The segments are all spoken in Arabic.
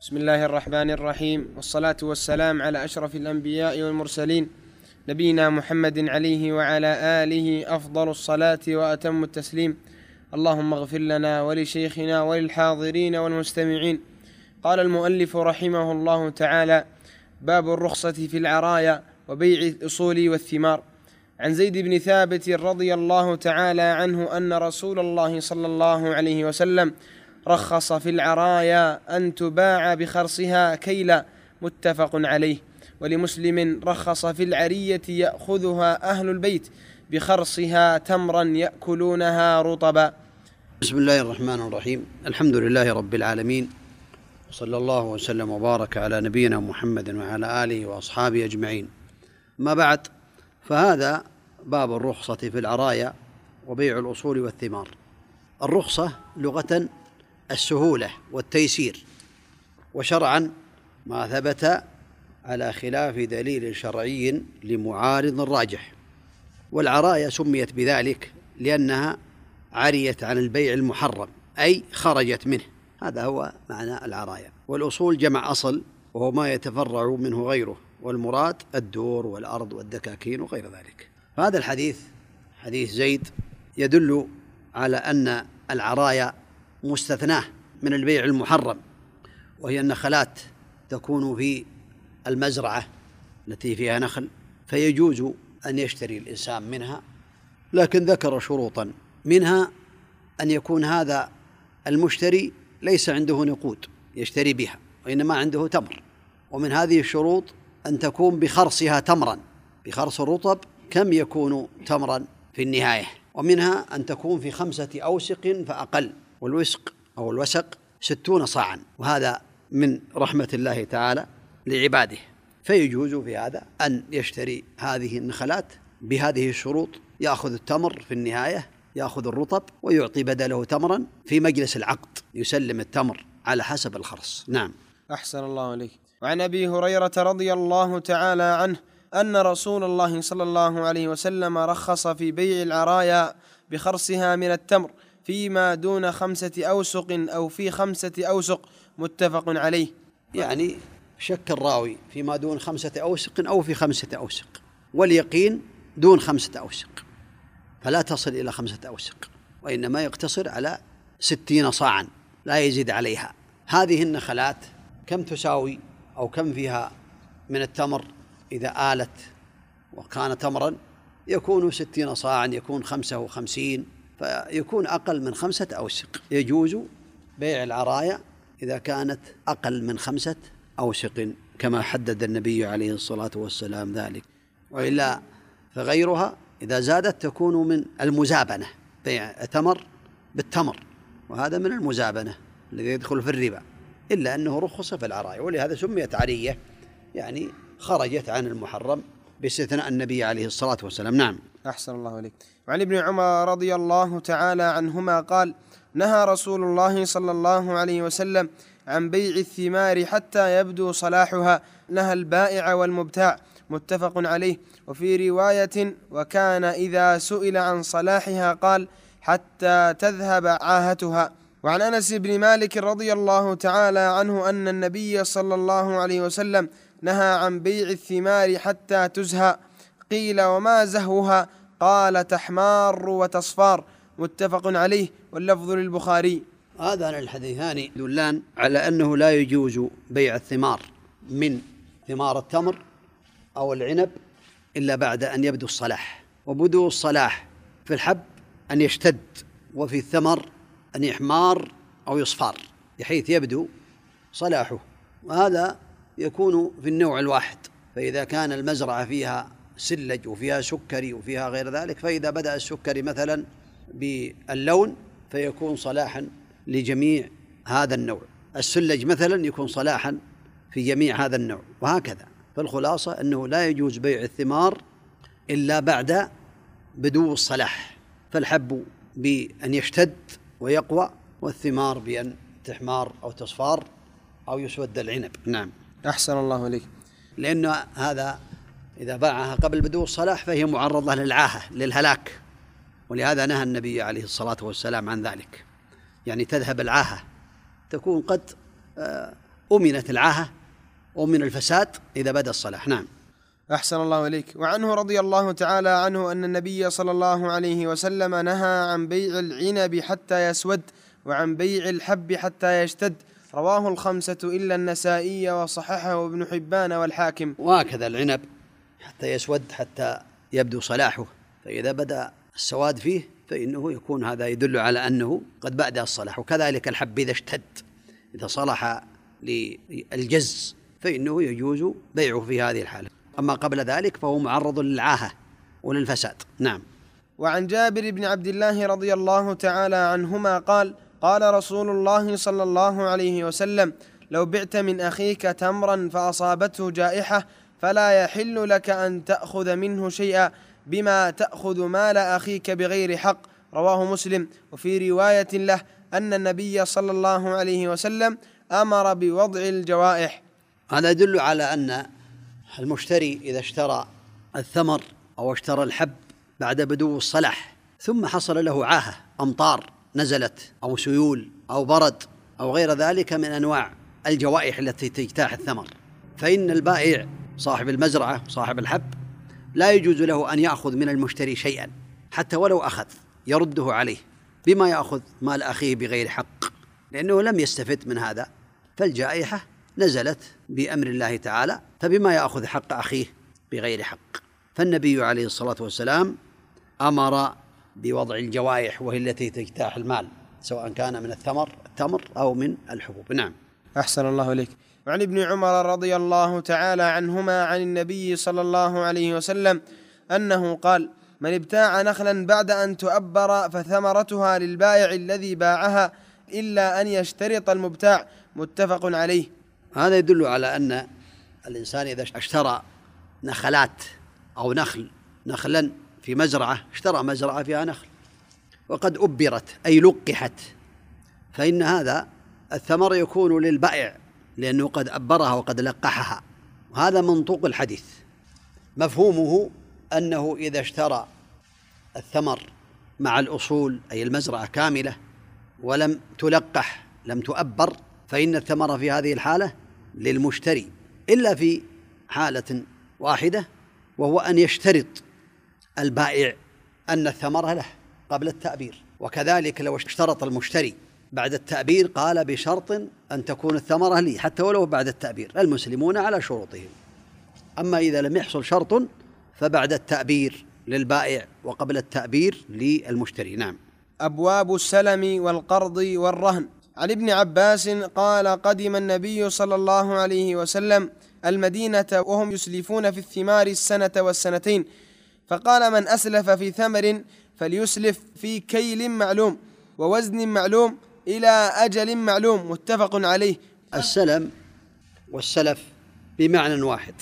بسم الله الرحمن الرحيم والصلاة والسلام على أشرف الأنبياء والمرسلين نبينا محمد عليه وعلى آله أفضل الصلاة وأتم التسليم. اللهم اغفر لنا ولشيخنا وللحاضرين والمستمعين. قال المؤلف رحمه الله تعالى باب الرخصة في العرايا وبيع الأصول والثمار. عن زيد بن ثابت رضي الله تعالى عنه أن رسول الله صلى الله عليه وسلم رخص في العرايا أن تباع بخرصها كيلا متفق عليه. ولمسلم رخص في العرية يأخذها أهل البيت بخرصها تمرا يأكلونها رطبا. بسم الله الرحمن الرحيم. الحمد لله رب العالمين. وصلى الله وسلم وبارك على نبينا محمد وعلى آله وأصحابه أجمعين. ما بعد فهذا باب الرخصة في العرايا وبيع الأصول والثمار. الرخصة لغة السهولة والتيسير. وشرعا ما ثبت على خلاف دليل شرعي لمعارض راجح. والعرايا سميت بذلك لأنها عريت عن البيع المحرم أي خرجت منه. هذا هو معنى العرايا. والأصول جمع أصل وهو ما يتفرع منه غيره والمراد الدور والأرض والدكاكين وغير ذلك. فهذا الحديث حديث زيد يدل على أن العرايا مستثناه من البيع المحرم وهي النخلات تكون في المزرعة التي فيها نخل فيجوز أن يشتري الإنسان منها لكن ذكر شروطا. منها أن يكون هذا المشتري ليس عنده نقود يشتري بها وإنما عنده تمر. ومن هذه الشروط أن تكون بخرصها تمرا. بخرص الرطب كم يكون تمرا في النهاية؟ ومنها أن تكون في خمسة أوسق فأقل. والوسق أو الوسق ستون صاعا وهذا من رحمة الله تعالى لعباده. فيجوز في هذا أن يشتري هذه النخلات بهذه الشروط يأخذ التمر في النهاية يأخذ الرطب ويعطي بدله تمرا في مجلس العقد يسلم التمر على حسب الخرص. نعم. أحسن الله عليك وعن أبي هريرة رضي الله تعالى عنه أن رسول الله صلى الله عليه وسلم رخص في بيع العرايا بخرصها من التمر فيما دون خمسة أوسق أو في خمسة أوسق متفق عليه. يعني شك الراوي فيما دون خمسة أوسق أو في خمسة أوسق. واليقين دون خمسة أوسق. فلا تصل إلى خمسة أوسق وإنما يقتصر على ستين صاعا لا يزيد عليها. هذه النخلات كم تساوي أو كم فيها من التمر؟ إذا آلت وكان تمرا يكون ستين صاعا يكون خمسة وخمسين. فيكون أقل من خمسة أوسق. يجوز بيع العرايا إذا كانت أقل من خمسة أوسق كما حدد النبي عليه الصلاة والسلام ذلك. وإلا فغيرها إذا زادت تكون من المزابنة بيع تمر بالتمر وهذا من المزابنة الذي يدخل في الربا إلا أنه رخص في العرايا ولهذا سميت عرية يعني خرجت عن المحرم باستثناء النبي عليه الصلاة والسلام. نعم. أحسن الله عليك وعن ابن عمر رضي الله تعالى عنهما قال نهى رسول الله صلى الله عليه وسلم عن بيع الثمار حتى يبدو صلاحها. نهى البائع والمبتاع. متفق عليه. وفي رواية وكان إذا سئل عن صلاحها قال حتى تذهب عاهتها. وعن أنس بن مالك رضي الله تعالى عنه أن النبي صلى الله عليه وسلم نهى عن بيع الثمار حتى تزهى. قيل وما زهوها قال تحمار وتصفار متفق عليه واللفظ للبخاري. هذان الحديثان يدلان على أنه لا يجوز بيع الثمار من ثمار التمر أو العنب إلا بعد أن يبدو الصلاح. وبدو الصلاح في الحب أن يشتد وفي الثمر أن يحمار أو يصفار بحيث يبدو صلاحه. وهذا يكون في النوع الواحد فإذا كان المزرعة فيها سلج وفيها سكري وفيها غير ذلك فإذا بدأ السكري مثلا باللون فيكون صلاحا لجميع هذا النوع. السلج مثلا يكون صلاحا في جميع هذا النوع وهكذا. فالخلاصة أنه لا يجوز بيع الثمار إلا بعد بدو الصلاح. فالحب بأن يشتد ويقوى والثمار بأن تحمار أو تصفار أو يسود العنب. نعم. أحسن الله عليك لأن هذا إذا باعها قبل بدو الصلاح فهي معرضة للعاهة للهلاك. ولهذا نهى النبي عليه الصلاة والسلام عن ذلك. يعني تذهب العاهة. تكون قد آه، أمنت العاهة ومن الفساد إذا بدأ الصلاح نعم. أحسن الله إليك. وعنه رضي الله تعالى عنه أن النبي صلى الله عليه وسلم نهى عن بيع العنب حتى يسود وعن بيع الحب حتى يشتد. رواه الخمسة إلا النسائي وصححه ابن حبان والحاكم. وهكذا العنب حتى يسود حتى يبدو صلاحه. فإذا بدأ السواد فيه فإنه يكون هذا يدل على أنه قد بدأ الصلاح. وكذلك الحب إذا اشتد إذا صلح للجز فإنه يجوز بيعه في هذه الحالة. أما قبل ذلك فهو معرض للعاهة وللفساد. نعم. وعن جابر بن عبد الله رضي الله تعالى عنهما قال قال رسول الله صلى الله عليه وسلم لو بعت من أخيك تمرا فأصابته جائحة فلا يحل لك أن تأخذ منه شيئا بما تأخذ مال أخيك بغير حق. رواه مسلم. وفي رواية له أن النبي صلى الله عليه وسلم أمر بوضع الجوائح. هذا يدل على أن المشتري إذا اشترى الثمر أو اشترى الحب بعد بدو الصلاح ثم حصل له عاهة أمطار نزلت أو سيول أو برد أو غير ذلك من أنواع الجوائح التي تجتاح الثمر. فإن البائع صاحب المزرعة صاحب الحب لا يجوز له أن يأخذ من المشتري شيئا حتى ولو أخذ يرده عليه بما يأخذ مال أخيه بغير حق. لأنه لم يستفد من هذا فالجائحة نزلت بأمر الله تعالى فبما يأخذ حق أخيه بغير حق. فالنبي عليه الصلاة والسلام أمر بوضع الجوائح وهي التي تجتاح المال سواء كان من الثمر التمر أو من الحبوب. نعم. أحسن الله إليك. وعن ابن عمر رضي الله تعالى عنهما عن النبي صلى الله عليه وسلم أنه قال من ابتاع نخلا بعد أن تؤبر فثمرتها للبائع الذي باعها إلا أن يشترط المبتاع. متفق عليه. هذا يدل على أن الإنسان إذا اشترى نخلات أو نخل نخلا في مزرعة اشترى مزرعة فيها نخل وقد أبرت أي لقحت فإن هذا الثمر يكون للبائع. لأنه قد أبرها وقد لقحها. وهذا منطوق الحديث. مفهومه أنه إذا اشترى الثمر مع الأصول أي المزرعة كاملة ولم تلقح لم تؤبر فإن الثمر في هذه الحالة للمشتري. إلا في حالة واحدة وهو أن يشترط البائع أن الثمر له قبل التأبير. وكذلك لو اشترط المشتري بعد التأبير قال بشرط أن تكون الثمرة لي حتى ولو بعد التأبير المسلمون على شروطهم. أما إذا لم يحصل شرط فبعد التأبير للبائع وقبل التأبير للمشتري. نعم. أبواب السلم والقرض والرهن. عن ابن عباس قال قدم النبي صلى الله عليه وسلم المدينة وهم يسلفون في الثمار السنة والسنتين. فقال من أسلف في ثمر فليسلف في كيل معلوم ووزن معلوم إلى أجل معلوم متفق عليه. السلم والسلف بمعنى واحد.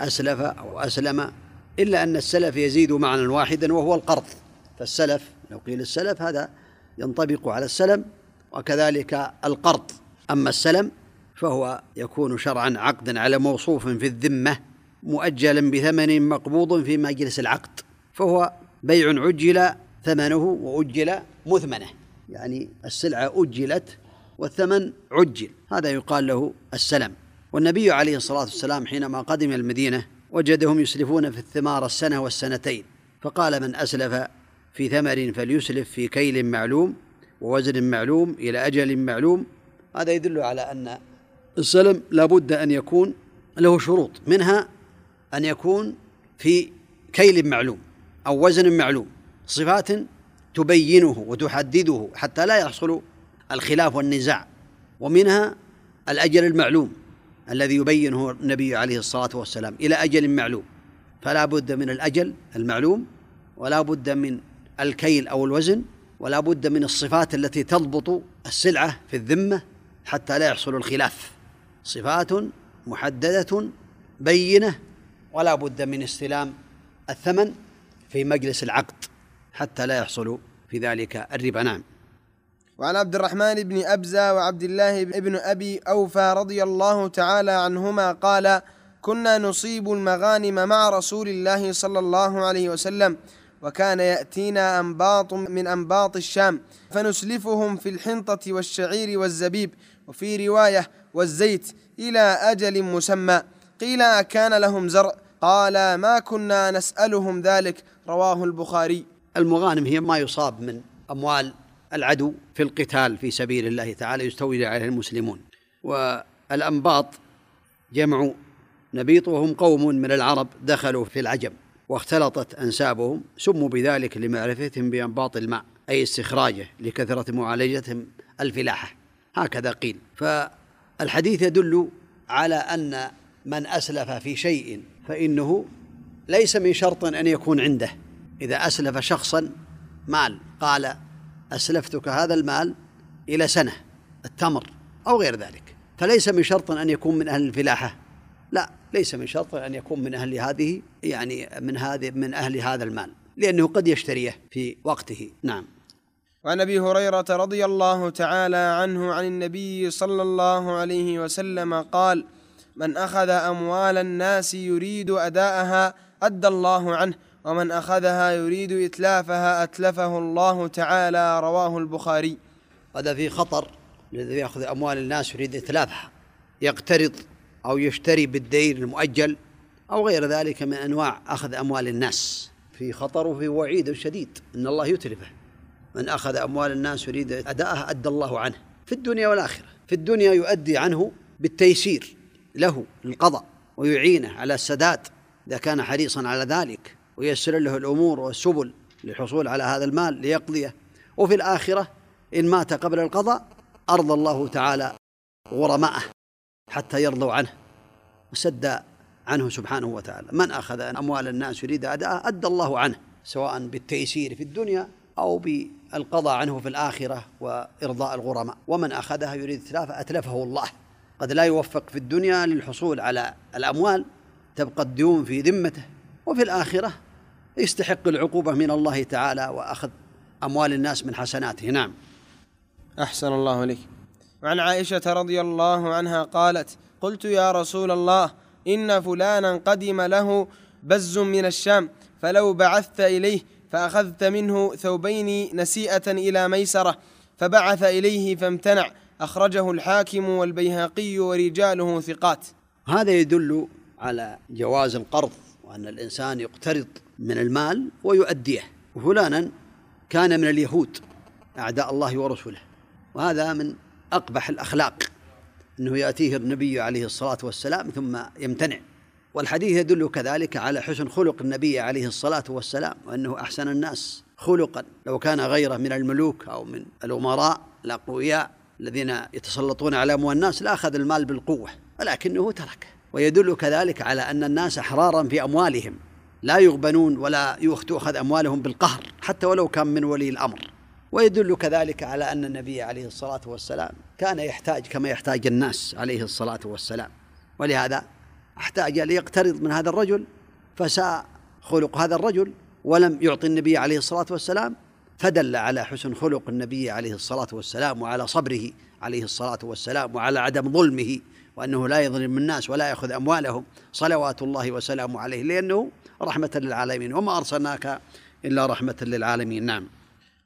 أسلف أو أسلم إلا أن السلف يزيد معنى واحدا وهو القرض. فالسلف لو قيل السلف هذا ينطبق على السلم وكذلك القرض. أما السلم فهو يكون شرعا عقدا على موصوف في الذمة مؤجلا بثمن مقبوض في مجلس العقد فهو بيع عجل ثمنه وأجل مثمنه يعني السلعة أجلت والثمن عجل هذا يقال له السلم. والنبي عليه الصلاة والسلام حينما قدم المدينة وجدهم يسلفون في الثمار السنة والسنتين فقال من أسلف في ثمر فليسلف في كيل معلوم ووزن معلوم إلى أجل معلوم. هذا يدل على أن السلم لابد أن يكون له شروط منها أن يكون في كيل معلوم أو وزن معلوم صفات تبينه وتحدده حتى لا يحصل الخلاف والنزاع. ومنها الأجل المعلوم الذي يبينه النبي عليه الصلاة والسلام إلى أجل معلوم. فلا بد من الأجل المعلوم ولا بد من الكيل أو الوزن ولا بد من الصفات التي تضبط السلعة في الذمة حتى لا يحصل الخلاف. صفات محددة بينة ولا بد من استلام الثمن في مجلس العقد. حتى لا يحصل في ذلك الربا. نعم. وعن عبد الرحمن بن أبزة وعبد الله بن أبي أوفى رضي الله تعالى عنهما قال كنا نصيب المغانم مع رسول الله صلى الله عليه وسلم وكان يأتينا أنباط من أنباط الشام فنسلفهم في الحنطة والشعير والزبيب وفي رواية والزيت إلى أجل مسمى قيل أكان لهم زرع؟ قال ما كنا نسألهم ذلك رواه البخاري. المغانم هي ما يصاب من أموال العدو في القتال في سبيل الله تعالى يستولي عليه المسلمون. والأنباط جمع نبيط وهم قوم من العرب دخلوا في العجم واختلطت أنسابهم سموا بذلك لمعرفتهم بأنباط الماء أي استخراجه لكثرة معالجتهم الفلاحة. هكذا قيل. فالحديث يدل على أن من أسلف في شيء فإنه ليس من شرط أن يكون عنده. إذا أسلف شخصا مال قال أسلفتك هذا المال إلى سنة التمر أو غير ذلك. فليس من شرط أن يكون من أهل الفلاحة. لا ليس من شرط أن يكون من أهل هذه يعني من هذه من أهل هذا المال لأنه قد يشتريه في وقته. نعم. وعن أبي هريرة رضي الله تعالى عنه عن النبي صلى الله عليه وسلم قال من أخذ أموال الناس يريد أداءها أدى الله عنه ومن أخذها يريد إتلافها أتلفه الله تعالى رواه البخاري. هذا في خطر الذي يأخذ أموال الناس يريد إتلافها. يقترض أو يشتري بالدين المؤجل أو غير ذلك من أنواع أخذ أموال الناس. في خطر وفي وعيد شديد إن الله يتلفه. من أخذ أموال الناس يريد أداءها أدى الله عنه. في الدنيا والآخرة. في الدنيا يؤدي عنه بالتيسير له القضاء ويعينه على السداد. إذا كان حريصا على ذلك ويسر له الأمور والسبل للحصول على هذا المال ليقضيه. وفي الآخرة إن مات قبل القضاء أرضى الله تعالى غرماءه حتى يرضوا عنه وسد عنه سبحانه وتعالى. من أخذ أموال الناس يريد اداءها أدى الله عنه سواء بالتيسير في الدنيا أو بالقضاء عنه في الآخرة وإرضاء الغرماء. ومن أخذها يريد اتلافه أتلفه الله. قد لا يوفق في الدنيا للحصول على الأموال تبقى الديون في ذمته. وفي الآخرة يستحق العقوبة من الله تعالى وأخذ أموال الناس من حسناته. نعم. أحسن الله إليك. وعن عائشة رضي الله عنها قالت قلت يا رسول الله إن فلانا قدم له بز من الشام فلو بعثت إليه فأخذت منه ثوبين نسيئة إلى ميسرة فبعث إليه فامتنع أخرجه الحاكم والبيهقي ورجاله ثقات. هذا يدل على جواز القرض وأن الإنسان يقترض من المال ويؤديه. وفلانا كان من اليهود أعداء الله ورسوله وهذا من أقبح الأخلاق إنه يأتيه النبي عليه الصلاة والسلام ثم يمتنع. والحديث يدل كذلك على حسن خلق النبي عليه الصلاة والسلام وأنه أحسن الناس خلقا. لو كان غيره من الملوك أو من الأمراء الأقوياء الذين يتسلطون على أموال الناس لأخذ المال بالقوة ولكنه تركه ويدل كذلك على أن الناس أحرارا في أموالهم. لا يغبنون ولا تؤخذ أموالهم بالقهر حتى ولو كان من ولي الأمر. ويدل كذلك على أن النبي عليه الصلاة والسلام كان يحتاج كما يحتاج الناس عليه الصلاة والسلام. ولهذا احتاج ليقترض من هذا الرجل فساء خلق هذا الرجل ولم يعطي النبي عليه الصلاة والسلام فدل على حسن خلق النبي عليه الصلاة والسلام وعلى صبره عليه الصلاة والسلام وعلى عدم ظلمه. وأنه لا يظلم الناس ولا يأخذ أموالهم. صلوات الله وسلامه عليه لأنه رحمة للعالمين وما أرسلناك إلا رحمة للعالمين. نعم.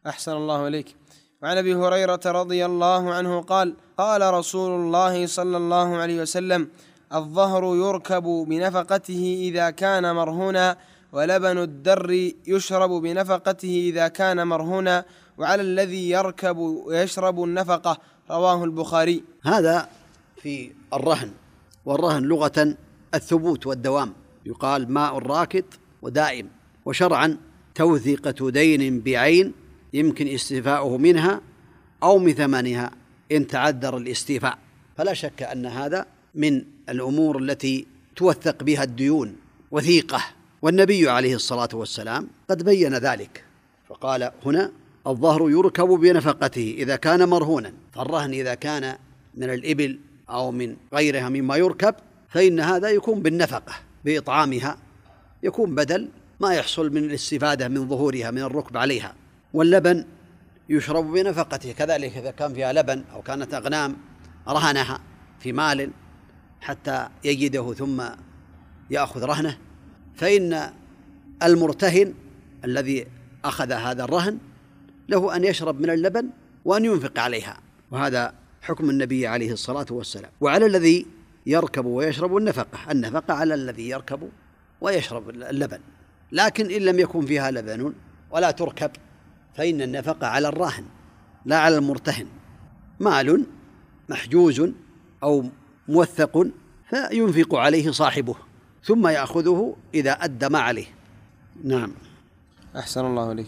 أحسن الله إليك. وعن أبي هريرة رضي الله عنه قال قال رسول الله صلى الله عليه وسلم الظهر يركب بنفقته إذا كان مرهونا ولبن الدر يشرب بنفقته إذا كان مرهونا وعلى الذي يركب ويشرب النفقة. رواه البخاري. هذا في الرهن والرهن لغة الثبوت والدوام. يقال ماء راكد ودائم وشرعا توثيقة دين بعين يمكن استيفاؤه منها أو من ثمنها إن تعذر الاستيفاء. فلا شك أن هذا من الأمور التي توثق بها الديون وثيقة. والنبي عليه الصلاة والسلام قد بين ذلك. فقال هنا الظهر يركب بنفقته إذا كان مرهونا. فالرهن إذا كان من الإبل أو من غيرها مما يركب فإن هذا يكون بالنفقة بإطعامها. يكون بدل ما يحصل من الاستفادة من ظهورها من الركب عليها. واللبن يشرب بنفقته كذلك إذا كان فيها لبن أو كانت أغنام رهنها في مال حتى يجده ثم يأخذ رهنه. فإن المرتهن الذي أخذ هذا الرهن له أن يشرب من اللبن وأن ينفق عليها وهذا حكم النبي عليه الصلاة والسلام. وعلى الذي يركب ويشرب النفقة. النفقة على الذي يركب ويشرب اللبن. لكن إن لم يكن فيها لبن ولا تركب فإن النفقة على الراهن لا على المرتهن. مال محجوز أو موثق فينفق عليه صاحبه ثم يأخذه إذا أدى ما عليه. نعم. أحسن الله إليك.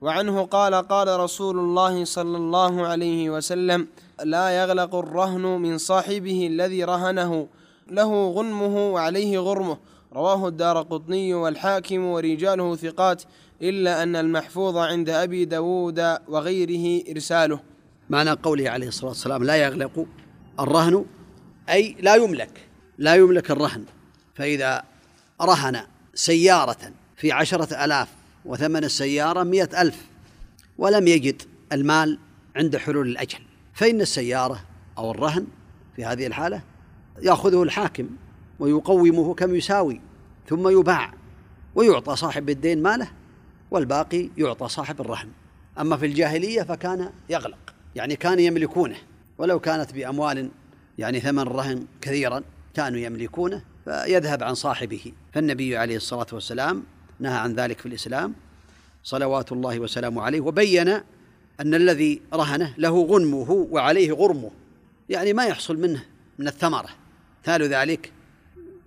وعنه قال قال رسول الله صلى الله عليه وسلم لا يغلق الرهن من صاحبه الذي رهنه له غنمه وعليه غرمه. رواه الدار قطني والحاكم ورجاله ثقات إلا أن المحفوظ عند أبي داود وغيره إرساله. معنى قوله عليه الصلاة والسلام لا يغلق الرهن أي لا يملك لا يملك الرهن. فإذا رهن سيارة في عشرة ألاف وثمن السيارة مئة ألف ولم يجد المال عند حلول الأجل. فإن السيارة أو الرهن في هذه الحالة يأخذه الحاكم ويقومه كم يساوي ثم يباع ويعطى صاحب الدين ماله والباقي يعطى صاحب الرهن. أما في الجاهلية فكان يغلق يعني كانوا يملكونه. ولو كانت بأموال يعني ثمن الرهن كثيرا كانوا يملكونه فيذهب عن صاحبه. فالنبي عليه الصلاة والسلام نهى عن ذلك في الإسلام صلوات الله وسلامه عليه وبين أن الذي رهنه له غنمه وعليه غرمه يعني ما يحصل منه من الثمرة. مثال ذلك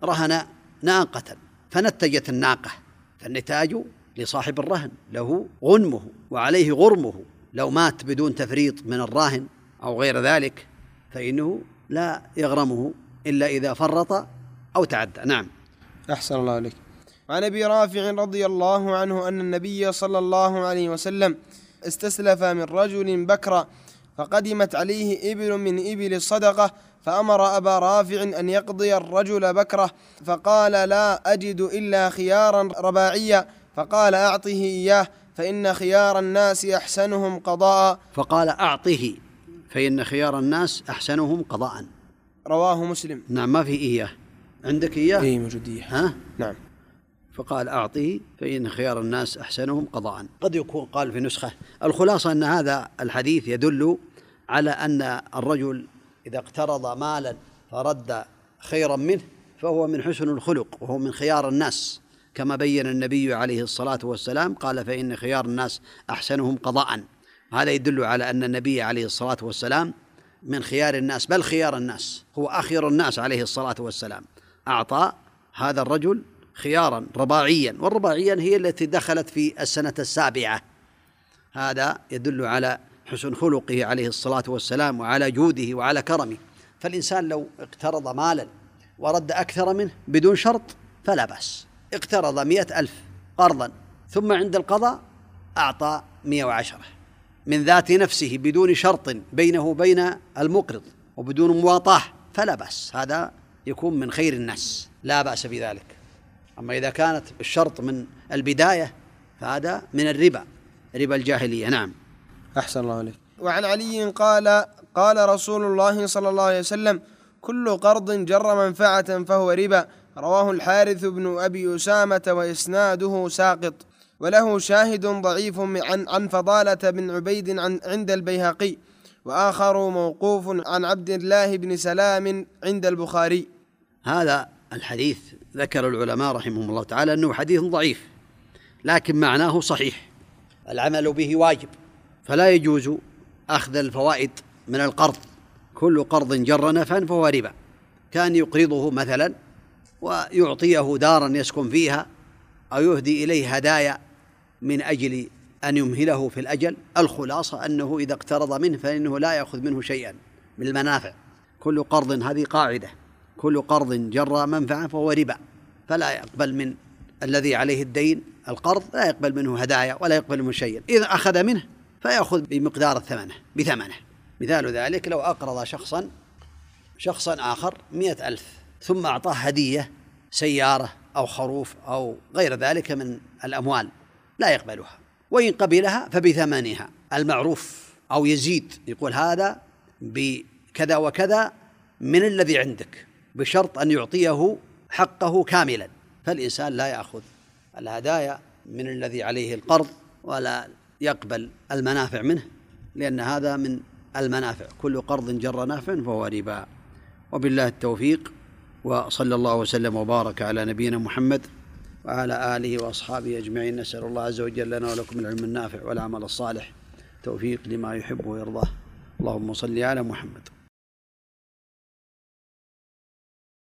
رهن ناقة فنتجت الناقة فالنتاج لصاحب الرهن له غنمه وعليه غرمه. لو مات بدون تفريط من الراهن أو غير ذلك فإنه لا يغرمه إلا إذا فرط أو تعدى. نعم. أحسن الله عليك. عن أبي رافع رضي الله عنه أن النبي صلى الله عليه وسلم استسلف من رجل بكرا فقدمت عليه إبل من إبل الصدقه فأمر أبا رافع أن يقضي الرجل بكره فقال لا أجد إلا خيارا رباعيا فقال أعطه إياه فإن خيار الناس أحسنهم قضاء. فقال أعطه فإن خيار الناس أحسنهم قضاء. رواه مسلم. نعم ما في إياه. عندك إياه؟ اي موجوديه ها؟ نعم. فقال أعطه فإن خيار الناس أحسنهم قضاء. قد يكون قال في نسخة. الخلاصة أن هذا الحديث يدل على أن الرجل إذا اقترض مالا فرد خيرا منه فهو من حسن الخلق وهو من خيار الناس. كما بين النبي عليه الصلاة والسلام قال فإن خيار الناس أحسنهم قضاء. هذا يدل على أن النبي عليه الصلاة والسلام من خيار الناس بل خيار الناس هو أخير الناس عليه الصلاة والسلام. أعطى هذا الرجل خيارا رباعيا. والرباعيا هي التي دخلت في السنة السابعة. هذا يدل على حسن خلقه عليه الصلاة والسلام وعلى جوده وعلى كرمه. فالإنسان لو اقترض مالا ورد أكثر منه بدون شرط فلا بأس. اقترض مئة ألف قرضا ثم عند القضاء أعطى مئة وعشرة من ذات نفسه بدون شرط بينه وبين المقرض وبدون مواطاة فلا بأس. هذا يكون من خير الناس. لا بأس بذلك. أما إذا كانت الشرط من البداية فهذا من الربا ربا الجاهلية. نعم. أحسن الله عليك وعن علي قال قال رسول الله صلى الله عليه وسلم كل قرض جر منفعة فهو ربا. رواه الحارث بن أبي أسامة وإسناده ساقط. وله شاهد ضعيف عن عن فضالة بن عبيد عن عند البيهقي. وآخر موقوف عن عبد الله بن سلام عند البخاري. هذا الحديث ذكر العلماء رحمهم الله تعالى أنه حديث ضعيف لكن معناه صحيح. العمل به واجب. فلا يجوز أخذ الفوائد من القرض. كل قرض جر نفعا فهو ربا. كان يقرضه مثلا ويعطيه دارا يسكن فيها أو يهدي إليه هدايا من أجل أن يمهله في الأجل. الخلاصة أنه إذا اقترض منه فإنه لا يأخذ منه شيئا من المنافع. كل قرض هذه قاعدة. كل قرض جر منفعة فهو ربا فلا يقبل من الذي عليه الدين القرض لا يقبل منه هدايا ولا يقبل منه شيئا إذا أخذ منه فيأخذ بمقدار ثمنه بثمنة. مثال ذلك لو أقرض شخصا شخصا آخر مئة ألف ثم أعطاه هدية سيارة أو خروف أو غير ذلك من الأموال لا يقبلها. وإن قبلها فبثمنها. المعروف أو يزيد يقول هذا بكذا وكذا من الذي عندك. بشرط أن يعطيه حقه كاملا. فالإنسان لا يأخذ الهدايا من الذي عليه القرض ولا يقبل المنافع منه لأن هذا من المنافع. كل قرض جر نافع فهو ربا. وبالله التوفيق وصلى الله وسلم وبارك على نبينا محمد وعلى آله وأصحابه أجمعين. نسأل الله عز وجل لنا ولكم العلم النافع والعمل الصالح. توفيق لما يحب ويرضاه. اللهم صل على محمد.